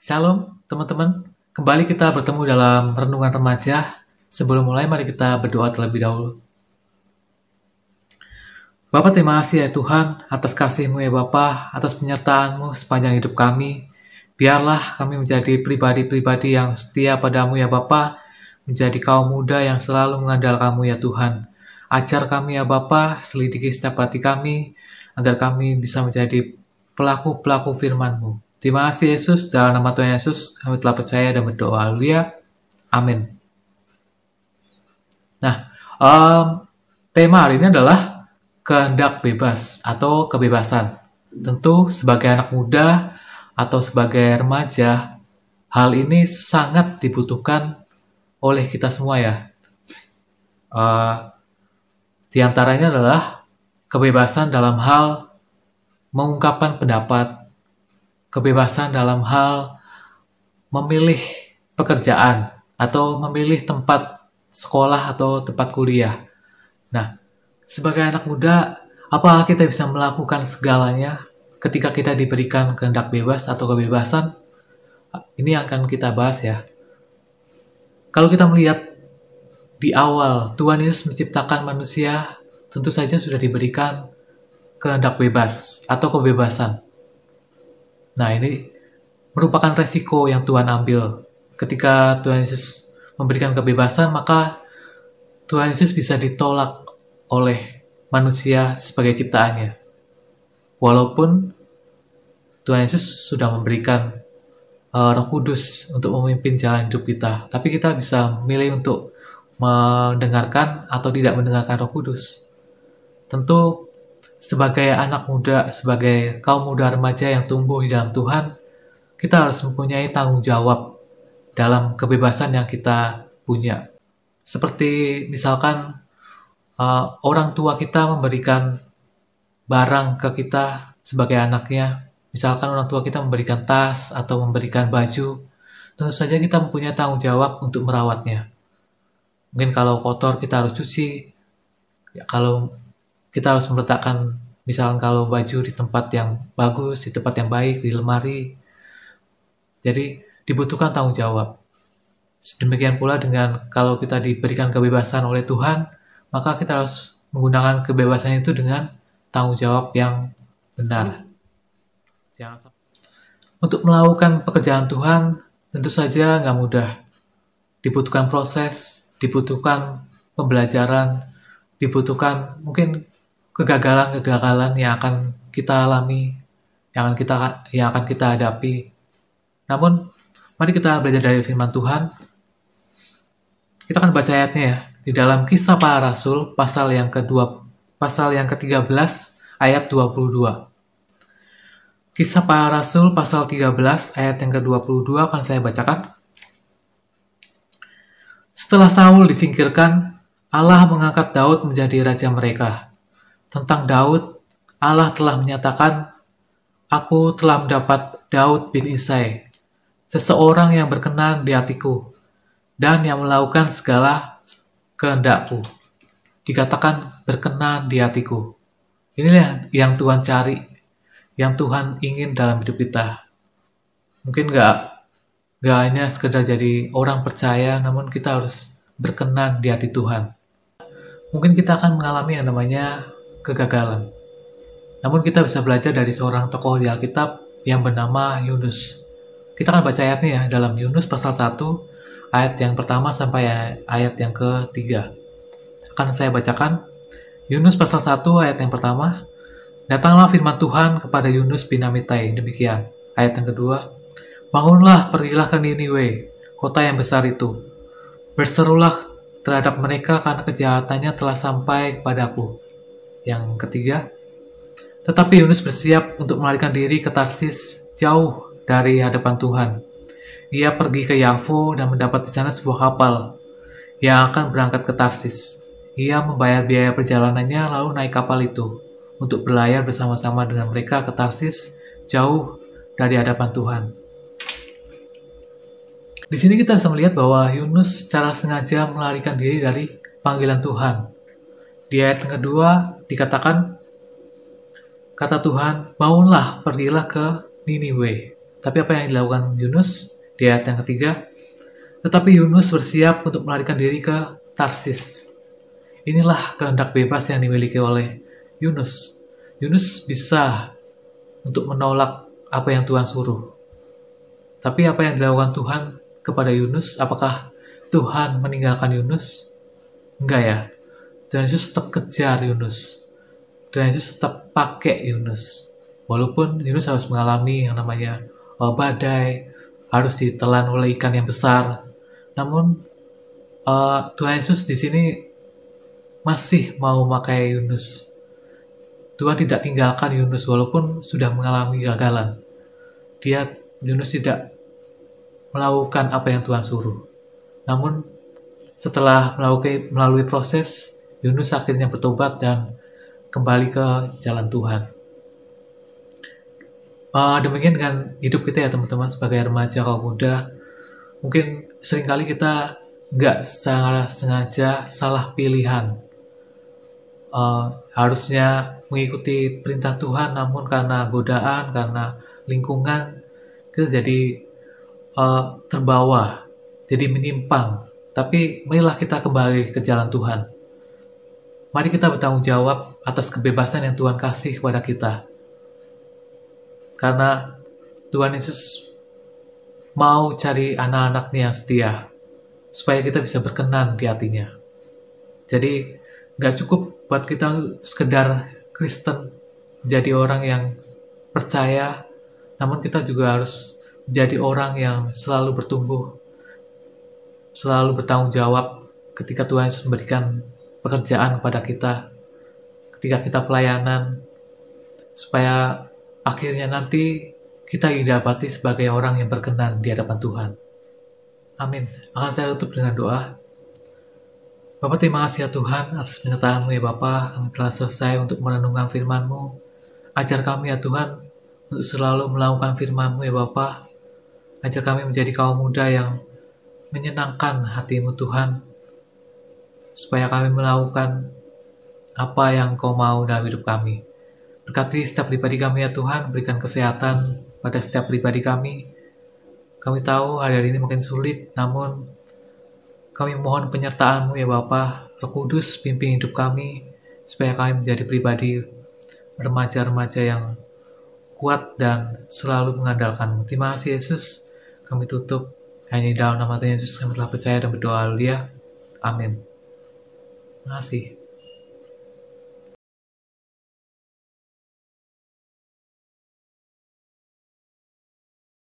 Shalom teman-teman, kembali kita bertemu dalam Renungan Remaja. Sebelum mulai mari kita berdoa terlebih dahulu. Bapak terima kasih ya Tuhan atas kasih-Mu ya Bapak, atas penyertaan-Mu sepanjang hidup kami. Biarlah kami menjadi pribadi-pribadi yang setia padamu ya Bapak, menjadi kaum muda yang selalu mengandalkanmu ya Tuhan. Ajar kami ya Bapa, selidiki setiap hati kami, agar kami bisa menjadi pelaku-pelaku firman-Mu. Terima kasih Yesus, dalam nama Tuhan Yesus kami telah percaya dan berdoa. Haleluya. Amin. Nah, um, tema hari ini adalah kehendak bebas atau kebebasan. Tentu sebagai anak muda atau sebagai remaja, hal ini sangat dibutuhkan oleh kita semua ya. Uh, di antaranya adalah kebebasan dalam hal mengungkapkan pendapat, kebebasan dalam hal memilih pekerjaan atau memilih tempat sekolah atau tempat kuliah. Nah, sebagai anak muda, apakah kita bisa melakukan segalanya ketika kita diberikan kehendak bebas atau kebebasan? Ini akan kita bahas ya. Kalau kita melihat di awal Tuhan Yesus menciptakan manusia, tentu saja sudah diberikan kehendak bebas atau kebebasan. Nah, ini merupakan resiko yang Tuhan ambil. Ketika Tuhan Yesus memberikan kebebasan, maka Tuhan Yesus bisa ditolak oleh manusia sebagai ciptaannya. Walaupun Tuhan Yesus sudah memberikan uh, Roh Kudus untuk memimpin jalan hidup kita, tapi kita bisa memilih untuk mendengarkan atau tidak mendengarkan Roh Kudus. Tentu sebagai anak muda, sebagai kaum muda remaja yang tumbuh di dalam Tuhan, kita harus mempunyai tanggung jawab dalam kebebasan yang kita punya. Seperti misalkan uh, orang tua kita memberikan barang ke kita sebagai anaknya, misalkan orang tua kita memberikan tas atau memberikan baju, tentu saja kita mempunyai tanggung jawab untuk merawatnya. Mungkin kalau kotor kita harus cuci, ya, kalau kita harus meletakkan misalkan kalau baju di tempat yang bagus, di tempat yang baik, di lemari. Jadi dibutuhkan tanggung jawab. Demikian pula dengan kalau kita diberikan kebebasan oleh Tuhan, maka kita harus menggunakan kebebasan itu dengan tanggung jawab yang benar. Untuk melakukan pekerjaan Tuhan, tentu saja nggak mudah. Dibutuhkan proses, dibutuhkan pembelajaran, dibutuhkan mungkin kegagalan-kegagalan yang akan kita alami, yang akan kita yang akan kita hadapi. Namun, mari kita belajar dari firman Tuhan. Kita akan baca ayatnya ya di dalam Kisah Para Rasul pasal yang kedua pasal yang ke-13 ayat 22. Kisah Para Rasul pasal 13 ayat yang ke-22 akan saya bacakan. Setelah Saul disingkirkan, Allah mengangkat Daud menjadi raja mereka. Tentang Daud, Allah telah menyatakan, Aku telah mendapat Daud bin Isai, seseorang yang berkenan di hatiku, dan yang melakukan segala kehendakku. Dikatakan berkenan di hatiku. Inilah yang Tuhan cari, yang Tuhan ingin dalam hidup kita. Mungkin nggak nggak hanya sekedar jadi orang percaya, namun kita harus berkenan di hati Tuhan. Mungkin kita akan mengalami yang namanya kegagalan. Namun kita bisa belajar dari seorang tokoh di Alkitab yang bernama Yunus. Kita akan baca ayatnya ya dalam Yunus pasal 1 ayat yang pertama sampai ayat yang ketiga. Akan saya bacakan Yunus pasal 1 ayat yang pertama. Datanglah firman Tuhan kepada Yunus bin Amitai. Demikian. Ayat yang kedua. Bangunlah, pergilah ke Niniwe, kota yang besar itu. Berserulah terhadap mereka karena kejahatannya telah sampai kepadaku. Yang ketiga, tetapi Yunus bersiap untuk melarikan diri ke Tarsis jauh dari hadapan Tuhan. Ia pergi ke Yafo dan mendapat di sana sebuah kapal yang akan berangkat ke Tarsis. Ia membayar biaya perjalanannya lalu naik kapal itu untuk berlayar bersama-sama dengan mereka ke Tarsis jauh dari hadapan Tuhan. Di sini kita bisa melihat bahwa Yunus secara sengaja melarikan diri dari panggilan Tuhan. Di ayat yang kedua, dikatakan, kata Tuhan, bangunlah, pergilah ke Niniwe, Tapi apa yang dilakukan Yunus di ayat yang ketiga? Tetapi Yunus bersiap untuk melarikan diri ke Tarsis. Inilah kehendak bebas yang dimiliki oleh Yunus. Yunus bisa untuk menolak apa yang Tuhan suruh. Tapi apa yang dilakukan Tuhan kepada Yunus, apakah Tuhan meninggalkan Yunus? Enggak ya. Tuhan Yesus tetap kejar Yunus. Tuhan Yesus tetap pakai Yunus. Walaupun Yunus harus mengalami yang namanya uh, badai, harus ditelan oleh ikan yang besar. Namun uh, Tuhan Yesus di sini masih mau memakai Yunus. Tuhan tidak tinggalkan Yunus walaupun sudah mengalami gagalan. Dia Yunus tidak melakukan apa yang Tuhan suruh. Namun setelah melalui, melalui proses, Yunus akhirnya bertobat dan kembali ke jalan Tuhan. Uh, demikian dengan hidup kita ya teman-teman sebagai remaja kaum muda. Mungkin sering kali kita nggak salah sengaja salah pilihan. Uh, harusnya mengikuti perintah Tuhan, namun karena godaan, karena lingkungan, kita jadi uh, terbawa, jadi menyimpang. Tapi marilah kita kembali ke jalan Tuhan. Mari kita bertanggung jawab atas kebebasan yang Tuhan kasih kepada kita. Karena Tuhan Yesus mau cari anak-anaknya yang setia, supaya kita bisa berkenan di hatinya. Jadi, gak cukup buat kita sekedar Kristen, jadi orang yang percaya, namun kita juga harus jadi orang yang selalu bertumbuh, selalu bertanggung jawab ketika Tuhan Yesus memberikan pekerjaan kepada kita, ketika kita pelayanan, supaya akhirnya nanti kita didapati sebagai orang yang berkenan di hadapan Tuhan. Amin. Akan saya tutup dengan doa. Bapak terima kasih ya Tuhan atas penyertaanmu ya Bapak. Kami telah selesai untuk merenungkan firman-Mu. Ajar kami ya Tuhan untuk selalu melakukan firman-Mu ya Bapak. Ajar kami menjadi kaum muda yang menyenangkan hatimu Tuhan, supaya kami melakukan apa yang kau mau dalam hidup kami. Berkati setiap pribadi kami ya Tuhan, berikan kesehatan pada setiap pribadi kami. Kami tahu hari ini mungkin sulit, namun kami mohon penyertaan-Mu ya Bapa, Roh Kudus pimpin hidup kami, supaya kami menjadi pribadi remaja-remaja yang kuat dan selalu mengandalkan-Mu. Terima kasih Yesus. Kami tutup hanya dalam nama Tuhan Yesus kami telah percaya dan berdoa dia. Amin. Kasih.